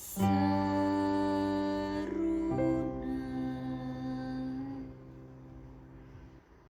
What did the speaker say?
ます。